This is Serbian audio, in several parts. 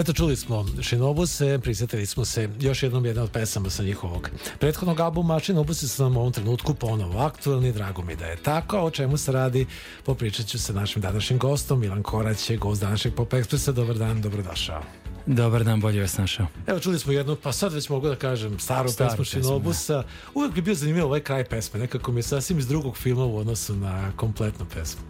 Eto, čuli smo Šinobuse, prisjetili smo se još jednom jedne od pesama sa njihovog prethodnog albuma. Šinobuse su nam u ovom trenutku ponovo aktualni, drago mi da je tako. O čemu se radi, popričat ću sa našim današnjim gostom. Milan Korać je gost današnjeg Pop Expressa. Dobar dan, dobrodošao. Dobar dan, bolje vas našao. Evo, čuli smo jednu, pa sad već mogu da kažem, staru, Staru pesmu Šinobusa. Uvijek bi bio zanimljiv ovaj kraj pesme, nekako mi je sasvim iz drugog filma u odnosu na kompletnu pesmu.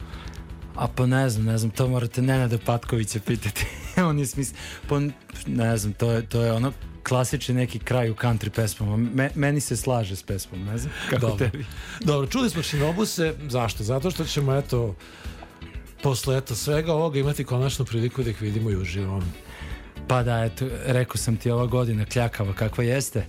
A pa ne znam, ne znam, to morate Nenada Patkovića pitati. On je smisl... Pa ne znam, to je, to je ono klasični neki kraj u country pesmama. Me, meni se slaže s pesmom, ne znam kako Dobro. tebi. Dobro, čuli smo Šinobuse, zašto? Zato što ćemo, eto, posle eto svega ovoga imati konačnu priliku da ih vidimo i uživo. Pa da, eto, rekao sam ti ova godina kljakava kakva jeste.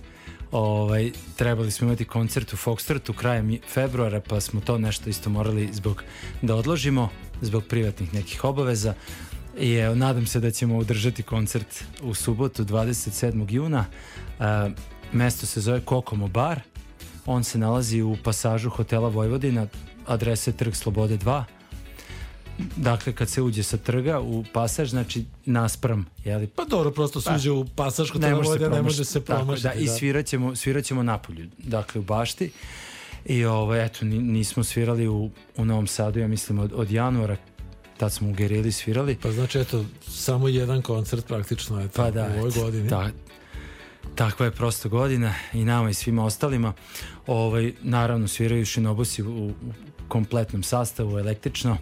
Ovaj, trebali smo imati koncert u Foxtrotu krajem februara, pa smo to nešto isto morali zbog da odložimo, zbog privatnih nekih obaveza. I evo, nadam se da ćemo održati koncert u subotu 27. juna. E, mesto se zove Kokomo Bar. On se nalazi u pasažu hotela Vojvodina, adrese Trg Slobode 2. Dakle, kad se uđe sa trga u pasaž, znači naspram, jeli, Pa dobro, prosto suđe u pasašku ne može se ne promašiti. može se Tako, promašiti. da, i svirat ćemo, svirat ćemo napolju, dakle u bašti. I ovaj, eto, ni- nismo svirali u, u Novom Sadu, ja mislim od, od januara, tad smo u Gerili svirali. Pa znači, eto, samo jedan koncert praktično eto, Pa da, u ovoj godini. Da, takva je prosto godina i nama i svima ostalima. Ovaj, naravno sviraju šinobusi u, u kompletnom sastavu, električno.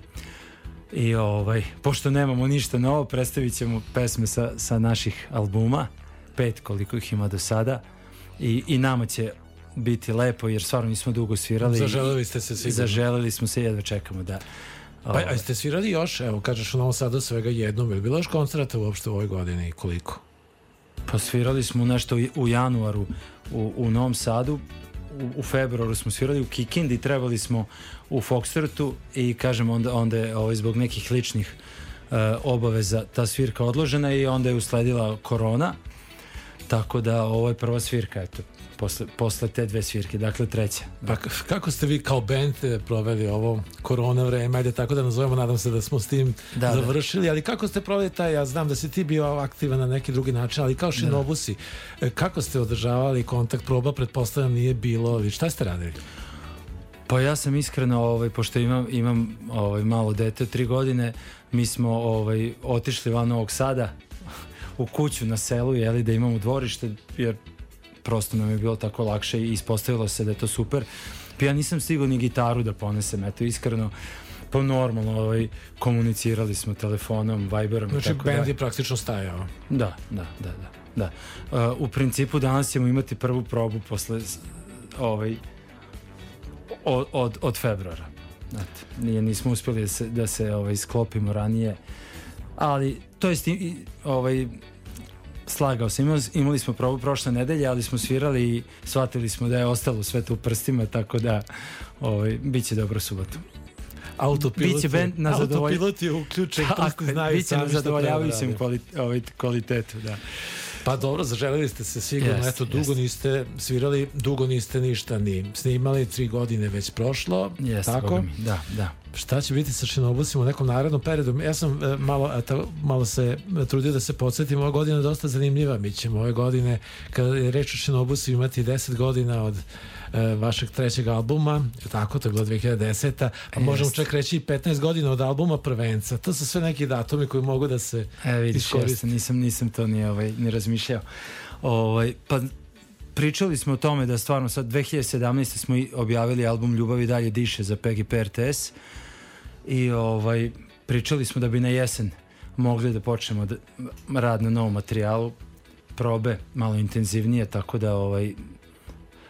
I ovaj, pošto nemamo ništa novo, predstavit ćemo pesme sa, sa naših albuma, pet koliko ih ima do sada. I, i nama će biti lepo jer stvarno nismo dugo svirali. Zaželeli ste se sigurno. Zaželeli smo se, jedva čekamo da... Pa, ovaj, a jeste svirali još, evo, kažeš u Novom Sadu svega jednom, je li bilo još koncerta uopšte u ovoj godini i koliko? Pa svirali smo nešto u januaru u, u Novom Sadu, u, u februaru smo svirali u Kikindi, trebali smo u Foxtrotu i kažem onda, onda je ovaj, zbog nekih ličnih e, obaveza ta svirka odložena i onda je usledila korona, tako da ovo je prva svirka, eto, posle, posle te dve svirke, dakle treća. Pa k- kako ste vi kao band eh, proveli ovo korona vreme, ajde tako da nazovemo, nadam se da smo s tim Da, da. završili, ali kako ste proveli taj, ja znam da si ti bio aktivan na neki drugi način, ali kao šinobusi, eh, kako ste održavali kontakt, proba pretpostavljam nije bilo, ali šta ste radili? Pa ja sam iskreno, ovaj, pošto imam, imam ovaj, malo dete, tri godine, mi smo ovaj, otišli van Novog Sada u kuću na selu, jeli, da imamo dvorište, jer prosto nam je bilo tako lakše i ispostavilo se da je to super. Pa ja nisam stigao ni gitaru da ponesem, eto, iskreno, pa normalno, ovaj, komunicirali smo telefonom, Viberom Znači, i tako band dalje. je praktično stajao. Da, da, da, da. da. Uh, u principu danas ćemo imati prvu probu posle ovaj, od, od, od februara. Znate, nije, nismo uspjeli da se, da se ovaj, sklopimo ranije, ali to jest ovaj, slagao se. Imali, imali smo probu prošle nedelje, ali smo svirali i shvatili smo da je ostalo sve to u prstima, tako da ovaj, bit će dobro subotu. Autopilot, Biće band na zadovolj- autopilot je uključen, Tako to je, znaju na sami šta treba da zadovoljavajućem rade. kvali, ovaj, kvalitetu, da. Pa dobro, zaželili ste se sigurno, Jest, eto, dugo jest. niste svirali, dugo niste ništa ni snimali, tri godine već prošlo, Jeste, tako? Mi, da, da. Šta će biti sa Šinobusima u nekom narednom periodu? Ja sam e, malo, eto, malo se trudio da se podsjetim, ova godina je dosta zanimljiva. Mi ćemo ove godine, kada je reč o Šinobusu, imati 10 godina od vašeg trećeg albuma, tako, to je bilo 2010. A možemo čak reći i 15 godina od albuma Prvenca. To su sve neki datumi koji mogu da se E, vidiš, iskoriste. jeste, nisam, nisam to ni, ovaj, ni razmišljao. Ovaj, pa pričali smo o tome da stvarno sad 2017. smo i objavili album Ljubav i dalje diše za PGP RTS i ovaj, pričali smo da bi na jesen mogli da počnemo da, rad na novom materijalu probe malo intenzivnije tako da ovaj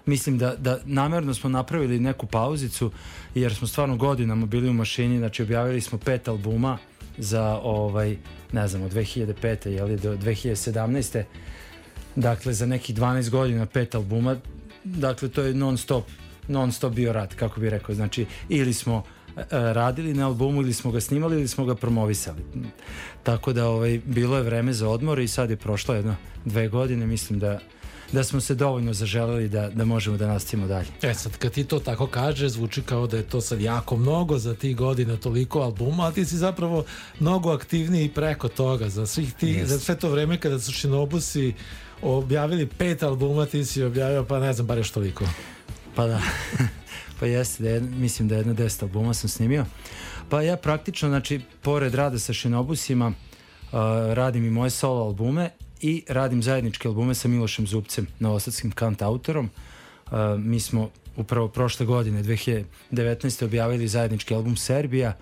mislim da, da namerno smo napravili neku pauzicu jer smo stvarno godinama bili u mašini znači objavili smo pet albuma za ovaj ne znam od 2005. jeli do 2017. dakle za nekih 12 godina pet albuma dakle to je non stop non stop bio rad kako bi rekao znači ili smo e, radili na albumu ili smo ga snimali ili smo ga promovisali tako da ovaj, bilo je vreme za odmor i sad je prošlo jedno dve godine mislim da da smo se dovoljno zaželeli da, da možemo da nastavimo dalje. E sad, kad ti to tako kaže, zvuči kao da je to sad jako mnogo za tih godina, toliko albuma, a ti si zapravo mnogo aktivniji preko toga. Za, svih ti, Jest. za sve to vreme kada su Shinobusi objavili pet albuma, ti si objavio, pa ne znam, bar još toliko. Pa da, pa jeste, da je, mislim da je jedno deset albuma sam snimio. Pa ja praktično, znači, pored rada sa Shinobusima, uh, radim i moje solo albume i radim zajedničke albume sa Milošem Zupcem, novosadskim kant autorom. Uh, mi smo upravo prošle godine, 2019. objavili zajednički album Serbija,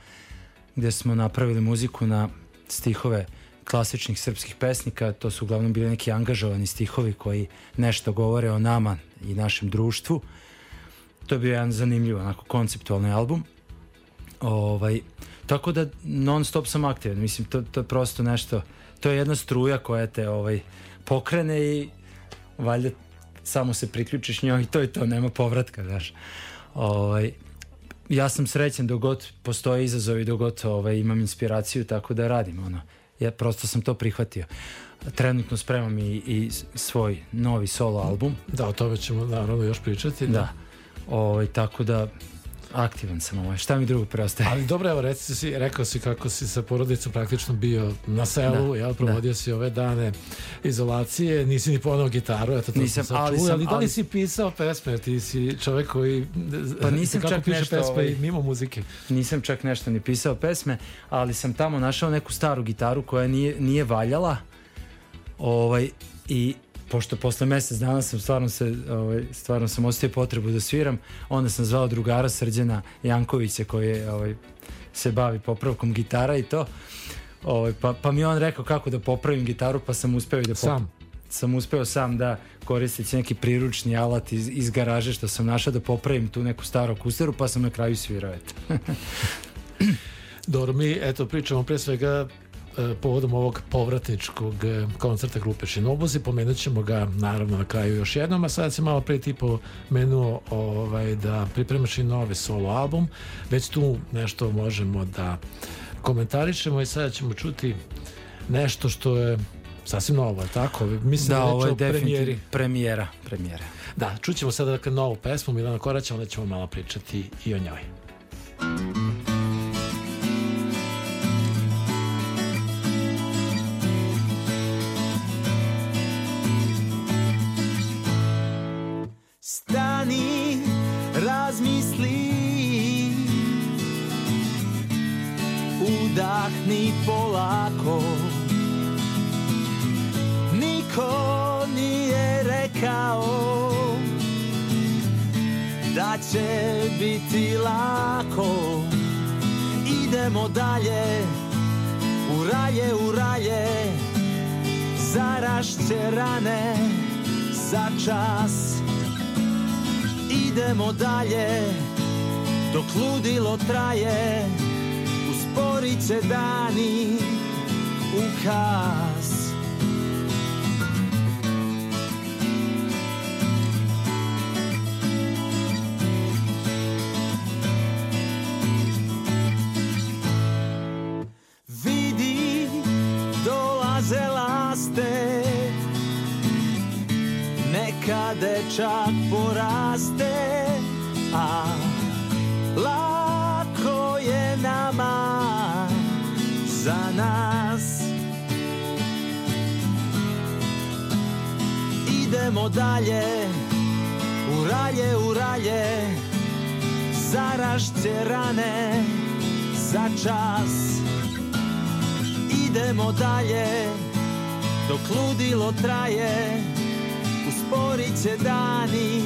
gde smo napravili muziku na stihove klasičnih srpskih pesnika, to su uglavnom bili neki angažovani stihovi koji nešto govore o nama i našem društvu. To je bio jedan zanimljiv, onako, konceptualni album. Ovaj, tako da non stop sam aktivan, mislim, to, to je prosto nešto, to je jedna struja koja te ovaj, pokrene i valjda samo se priključiš njoj i to je to, nema povratka, znaš. Ovaj, ja sam srećan dok god postoje izazovi, dok god ovaj, imam inspiraciju, tako da radim, ono. Ja prosto sam to prihvatio. Trenutno spremam i, i svoj novi solo album. Da, o tome ćemo naravno još pričati. Da. Ovaj, tako da aktivan sam ovaj. Šta mi drugo preostaje? Ali dobro, evo, reci si, rekao si kako si sa porodicom praktično bio na selu, Da, jel, provodio si ove dane izolacije, nisi ni ponao gitaru, eto to Nisam, sad ali čuli, sam- ali da li ali- si pisao pesme, ti si čovek koji Pa nisam kako čak piše nešto, pesme ovaj- mimo muzike. Nisam čak nešto ni pisao pesme, ali sam tamo našao neku staru gitaru koja nije, nije valjala. Ovaj, I pošto posle mesec dana sam stvarno se ovaj, stvarno sam osjetio potrebu da sviram, onda sam zvao drugara Srđana Jankovića koji je, ovaj, se bavi popravkom gitara i to. Ovaj, pa, pa mi on rekao kako da popravim gitaru, pa sam uspeo i da Sam. sam uspeo sam da koristeći neki priručni alat iz, iz garaže što sam našao da popravim tu neku staru kusteru, pa sam na kraju svirao. Eto. Dobro, mi eto pričamo pre svega povodom ovog povratničkog e, koncerta grupe Šinobuzi, pomenut ćemo ga naravno na kraju još jednom, a sada se malo pre ti pomenuo ovaj, da pripremaš i novi solo album, već tu nešto možemo da komentarišemo i sada ćemo čuti nešto što je sasvim novo, tako? Mislim da, Da, ovo je definitivno premijera. premijera. Da, čućemo sada dakle novu pesmu Milana Koraća, onda ćemo malo pričati i o njoj. Stani, Udahni polako Niko nije rekao Da će biti lako Idemo dalje U raje, u raje Zarašće rane. Za čas. Idemo dalje Dok ludilo traje Će dani U kas Vidi Dolaze laste dečak poraste Dalje U ralje, u ralje rane Za čas. Idemo dalje Dok ludilo traje Usporit će dani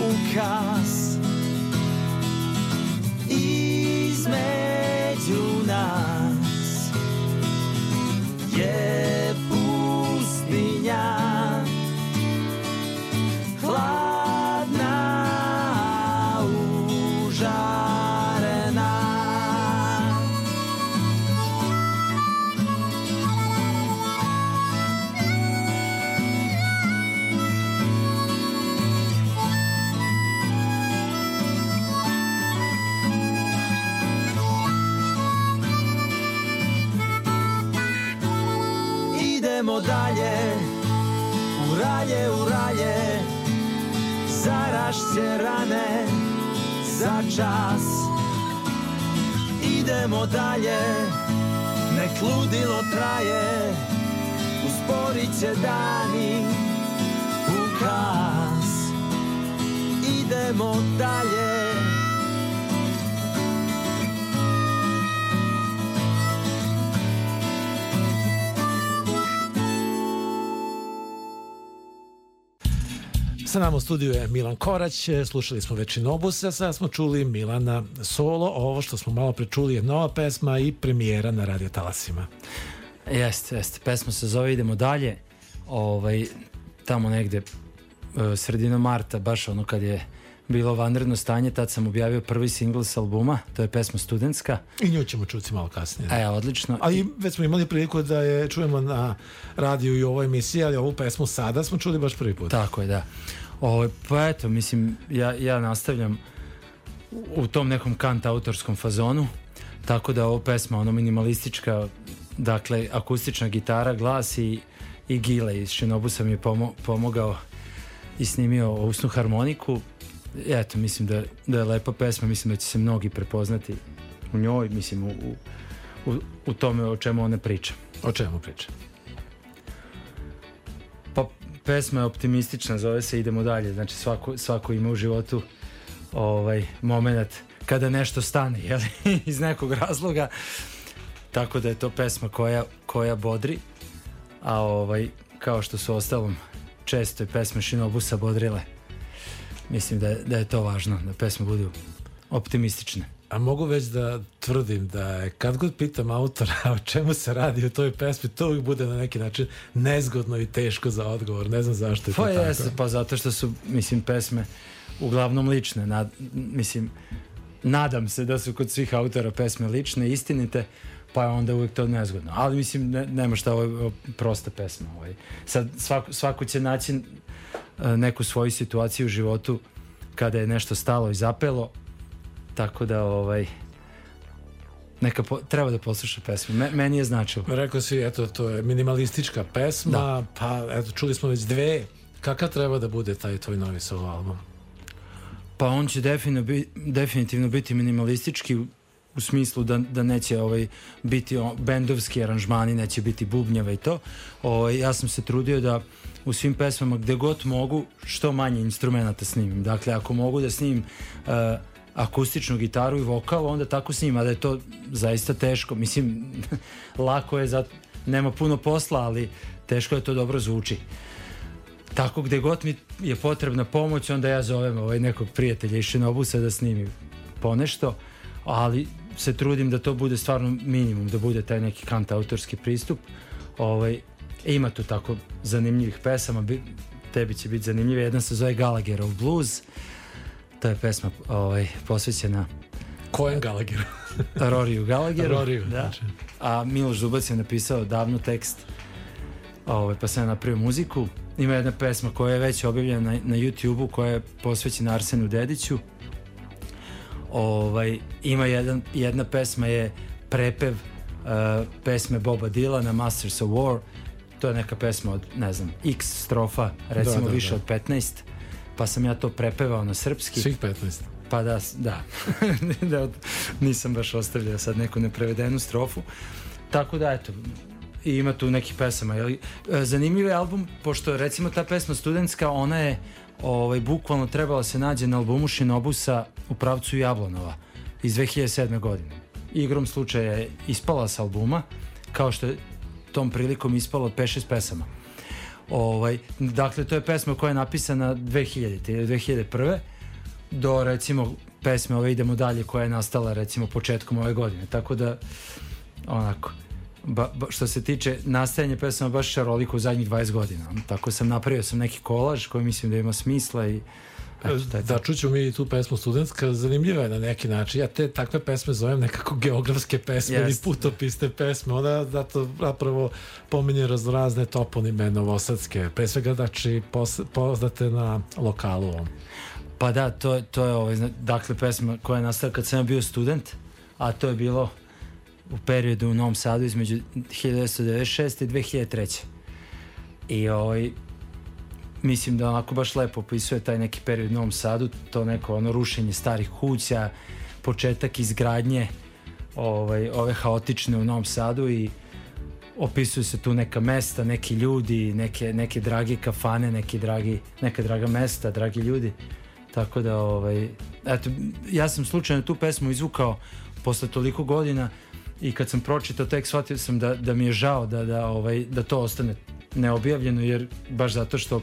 U kas čas. Idemo dalje Nek ludilo traje. Usporit će dani U kas. Idemo dalje Sa nama u studiju je Milan Korać, slušali smo već a sada smo čuli Milana solo, ovo što smo malo prečuli je nova pesma i premijera na radio talasima. Jeste, jeste. Pesma se zove Idemo dalje. Ovaj, tamo negde e, sredina marta, baš ono kad je bilo vanredno stanje, tad sam objavio prvi singl s albuma, to je pesma Studentska. I nju ćemo čuti malo kasnije. E, odlično. A i već smo imali priliku da je čujemo na radiju i ovoj emisiji, ali ovu pesmu sada smo čuli baš prvi put. Tako je, da. Ovaj, pa eto, mislim, ja, ja nastavljam u tom nekom kant autorskom fazonu, tako da ovo pesma, ono minimalistička, dakle, akustična gitara, glas i, i Gile iz Shinobusa mi je pomo pomogao i snimio usnu harmoniku. Eto, mislim da, da je lepa pesma, mislim da će se mnogi prepoznati u njoj, mislim, u, u, u tome o čemu ona priča. O čemu priča? Pesma je optimistična, zove se Idemo dalje. Znači svako, svako ima u životu ovaj moment kada nešto stane, jel? iz nekog razloga. Tako da je to pesma koja, koja bodri, a ovaj, kao što su ostalom često i pesme Shinobusa bodrile. Mislim da je, da je to važno, da pesme budu optimistične. A mogu već da tvrdim da je kad god pitam autora o čemu se radi u toj pesmi, to uvijek bude na neki način nezgodno i teško za odgovor. Ne znam zašto je to Pa tako. jeste, pa zato što su, mislim, pesme uglavnom lične. Nad, mislim, nadam se da su kod svih autora pesme lične, istinite, pa je onda uvijek to nezgodno. Ali mislim, ne, nema šta, ovo je prosta pesma. Ovaj. Sad, svako, svako će naći e, neku svoju situaciju u životu kada je nešto stalo i zapelo, tako da ovaj, neka po, treba da posluša pesmu. Me, meni je značilo. Rekao si, eto, to je minimalistička pesma, Da. pa eto, čuli smo već dve. Kakav treba da bude taj tvoj novi solo album? Pa on će definitivno, bi, definitivno biti minimalistički u, smislu da, da neće ovaj, biti o, bendovski aranžmani, neće biti bubnjeva i to. Ovaj, ja sam se trudio da u svim pesmama gde god mogu što manje instrumenta snimim. Dakle, ako mogu da snimim uh, akustičnu gitaru i vokal, onda tako snimim, a da je to zaista teško. Mislim, lako je, zato, nema puno posla, ali teško je to dobro zvuči. Tako gde god mi je potrebna pomoć, onda ja zovem ovaj nekog prijatelja iz Šinobusa da snimi ponešto, ali se trudim da to bude stvarno minimum, da bude taj neki kant autorski pristup. Ovaj, ima tu tako zanimljivih pesama, bi, tebi će biti zanimljive. Jedna se zove Gallagherov blues, to je pesma ovaj, posvećena Kojem Gallagheru? Roriju Gallagheru. Roriju, da. znači. A Miloš Zubac je napisao davno tekst, ovaj, pa sam napravio muziku. Ima jedna pesma koja je već objavljena na, na YouTube-u koja je posvećena Arsenu Dediću. Ovaj, ima jedan, jedna pesma je prepev uh, pesme Boba Dylana Masters of War to je neka pesma od, ne znam, x strofa, recimo Da, da, više da. od 15, pa sam ja to prepevao na srpski. Svih 15. Pa da, da. da nisam baš ostavljao sad neku neprevedenu strofu. Tako da, eto, i ima tu nekih pesama. Jeli? E, Zanimljiv je album, pošto recimo ta pesma studentska, ona je ovaj, bukvalno trebala se nađe na albumu Shinobusa u pravcu Jablonova iz 2007. godine. Igrom slučaja je ispala s albuma, kao što je tom prilikom ispalo od 5-6 pesama. Ovaj, dakle, to je pesma koja je napisana 2000. ili 2001 do recimo pesme ove idemo dalje koja je nastala recimo početkom ove godine tako da onako ba, ba, što se tiče nastajanja pesama baš šaroliko u zadnjih 20 godina tako sam napravio sam neki kolaž koji mislim da ima smisla i Da, čuću mi tu pesmu studentska, zanimljiva je na neki način. Ja te takve pesme zovem nekako geografske pesme ili Jeste. putopisne pesme. Ona zato zapravo pominje raznorazne toponime novosadske. Pre svega znači poznate na lokalu ovom. pa da to, to je ovaj, dakle pesma koja je nastala kad sam ja bio student a to je bilo u periodu u Novom Sadu između 1996. i 2003. I ovaj, mislim da onako baš lepo opisuje taj neki period u Novom Sadu, to neko ono rušenje starih kuća, početak izgradnje ovaj, ove haotične u Novom Sadu i opisuju se tu neka mesta, neki ljudi, neke, neke drage kafane, neki dragi, neka draga mesta, dragi ljudi. Tako da, ovaj, eto, ja sam slučajno tu pesmu izvukao posle toliko godina i kad sam pročitao tek shvatio sam da, da mi je žao da, da, ovaj, da to ostane neobjavljeno jer baš zato što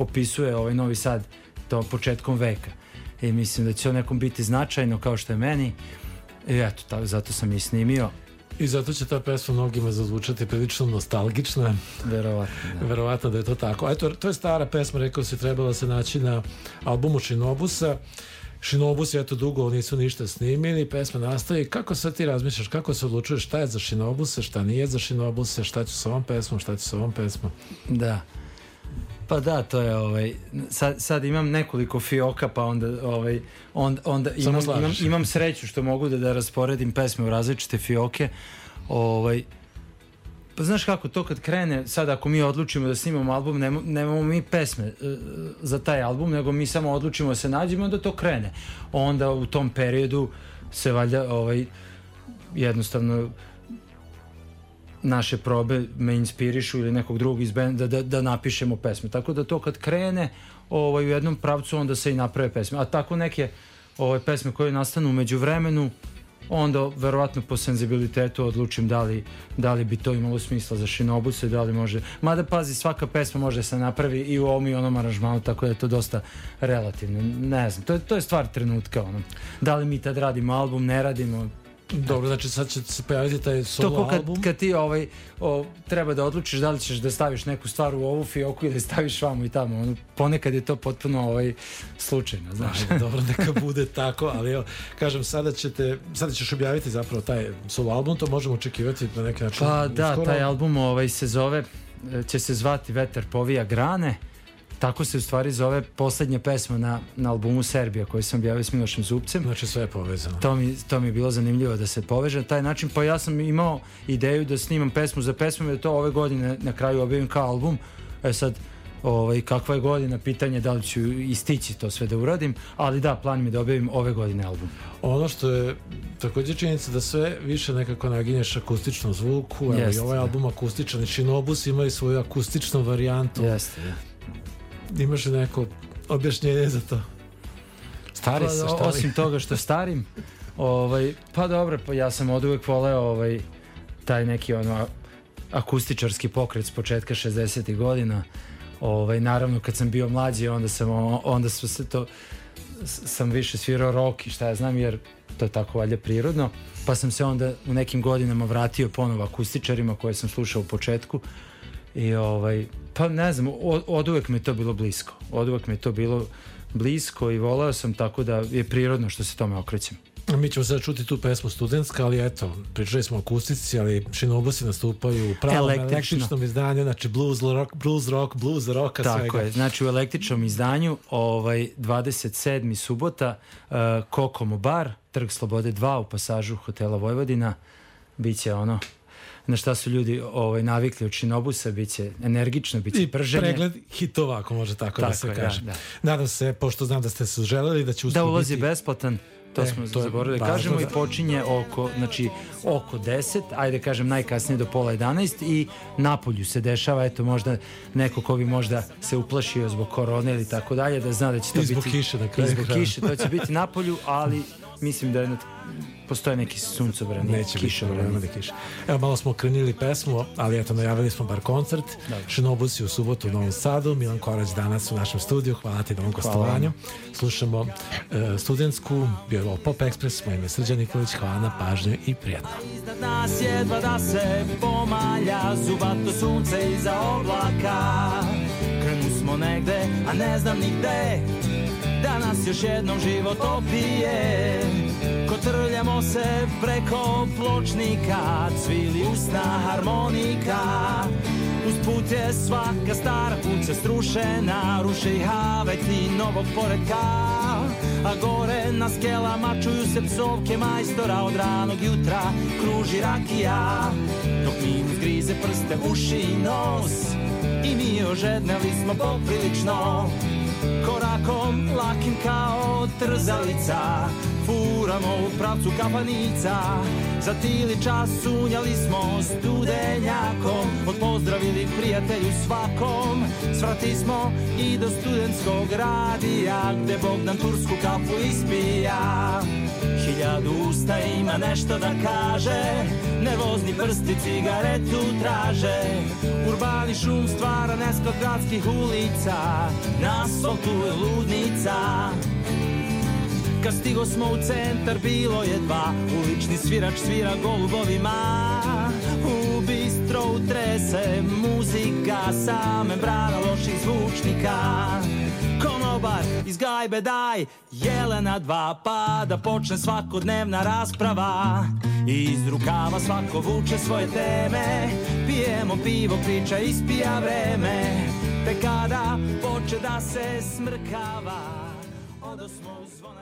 opisuje ovaj Novi Sad to početkom veka i mislim da će to nekom biti značajno kao što je meni i eto, tako, zato sam i snimio I zato će ta pesma mnogima zazvučati prilično nostalgična. verovatno da. Verovatno da je to tako. Eto, to je stara pesma, rekao se, trebala se naći na albumu Shinobusa. Shinobus je eto dugo nisu ništa snimili, pesma nastaje. Kako sad ti razmišljaš, kako se odlučuješ šta je za Shinobuse, šta nije za Shinobuse, šta ću s ovom pesmom, šta ću s ovom pesmom? Da. Pa da, to je ovaj sad, sad imam nekoliko fioka pa onda ovaj on, onda Samo imam, imam, imam sreću što mogu da da rasporedim pesme u različite fioke. Ovaj Pa znaš kako, to kad krene, sad ako mi odlučimo da snimamo album, nemo- nemamo mi pesme e, za taj album, nego mi samo odlučimo da se nađemo, onda to krene. Onda u tom periodu se valjda ovaj, jednostavno naše probe me inspirišu ili nekog drugog iz benda da, da napišemo pesme. Tako da to kad krene ovaj, u jednom pravcu onda se i naprave pesme. A tako neke ovaj, pesme koje nastanu umeđu vremenu onda verovatno po senzibilitetu odlučim da li, da li bi to imalo smisla za Shinobuse, da li može... Mada pazi, svaka pesma može se napravi i u ovom i onom aranžmanu, tako da je to dosta relativno. Ne znam, to, je- to je stvar trenutka. Ono. Da li mi tad radimo album, ne radimo, Dobro, znači sad će se pojaviti taj solo ko kad, album. kad ti ovaj, o, treba da odlučiš da li ćeš da staviš neku stvar u ovu fioku ili staviš vamo i tamo. Ono, ponekad je to potpuno ovaj, slučajno, znaš. Ajde, dobro, neka bude tako, ali evo, kažem, sada ćete, sada ćeš objaviti zapravo taj solo album, to možemo očekivati na neki način. Pa da, uskoro. taj album ovaj, se zove, e, će se zvati Vetar povija grane. Tako se u stvari zove poslednja pesma na, na albumu Serbija koju sam objavio s Milošem Zupcem. Znači sve je povezano. To mi, to mi je bilo zanimljivo da se poveže na taj način, pa ja sam imao ideju da snimam pesmu za pesmom i da to ove godine na kraju objavim kao album. E sad, ovaj, kakva je godina, pitanje je da li ću istići to sve da uradim, ali da, plan mi je da objavim ove godine album. Ono što je takođe činjenica da sve više nekako naginješ akustičnom zvuku, evo i Jeste, ovaj da. album akustičan i Shinobus imaju svoju akustičnu varijantu. Jeste, da. Imaš neko objašnjenje za to? Stari Pa, se, o- šta li? osim toga što starim, ovaj, pa dobro, pa ja sam od uvek voleo ovaj, taj neki ono akustičarski pokret s početka 60. godina. Ovaj, naravno kad sam bio mlađi onda sam onda su se to sam više svirao rock i šta ja znam jer to je tako valjda prirodno pa sam se onda u nekim godinama vratio ponovo akustičarima koje sam slušao u početku i ovaj pa ne znam od, od uvek mi je to bilo blisko od uvek mi je to bilo blisko i voleo sam tako da je prirodno što se tome okrećem Mi ćemo sada čuti tu pesmu studentska, ali eto, pričali smo o akustici, ali Shinobusi nastupaju u pravom Električno. električnom izdanju, znači blues rock, blues rock, blues rocka, Tako svega. je, znači u električnom izdanju ovaj 27. subota uh, Kokomo bar, Trg Slobode 2 u pasažu hotela Vojvodina biće ono na šta su ljudi ovaj, navikli od šinobusa, bit će energično, bit će I prženje. pregled hitova, ako može tako, da Tako se je, da, kaže. da. Nadam se, pošto znam da ste se želeli, da će Da uskoro ulazi biti... besplatan, to E, smo to zaboravili. da Kažemo da. i počinje oko, znači, oko 10, ajde kažem najkasnije do pola 11 i napolju se dešava, eto možda neko ko bi možda se uplašio zbog korone ili tako dalje, da zna da će to I zbog biti... kiše na kraju I zbog krajeva. kiše, to će biti napolju, ali mislim da je, na- postoje neki suncobrani, Neće problema da kiše. Evo, malo smo okrenili pesmu, ali eto, najavili smo bar koncert. Šinobus je u subotu u Novom Sadu, Milan Korać danas u našem studiju. Hvala ti na ovom gostovanju. Slušamo e, studentsku, bio je ovo Pop Express, moje ime je Srđan Nikolić, hvala na pažnju i prijatno. Iznad nas jedva da se pomalja Zubato sunce iza oblaka Krenu smo negde, a ne znam ni gde Da nas još jednom život opije. Kotrljamo se preko pločnika Cvili usna harmonika. Uz put je svaka stara kuća strušena Ruše i haveti novog poredka A gore na skelama čuju se psovke majstora Od ranog jutra kruži rakija. Dok minus grize prste, uši i nos I mi ožedneli smo poprilično Korakom lakim kao trzalica Furamo u pravcu kapanica Za tili čas sunjali smo studenjakom Odpozdravili prijatelju svakom. Svrati smo i do studentskog radija Gde Bog nam tursku kafu ispija Hiljadu usta ima nešto da kaže Nervozni prsti cigaretu traže. Urbani šum stvara neskod gradskih ulica Na asfaltu je ludnica. Kad stigo smo u centar bilo je dva. Ulični svirač svira golubovima. U bistro utrese muzika Sa membrana loših zvučnika Konobar iz gajbe daj Jelena dva pa da počne svakodnevna rasprava. Iz rukava svako vuče svoje teme Pijemo pivo, priča ispija vreme. Te kada poče da se smrkava Odo smo zvona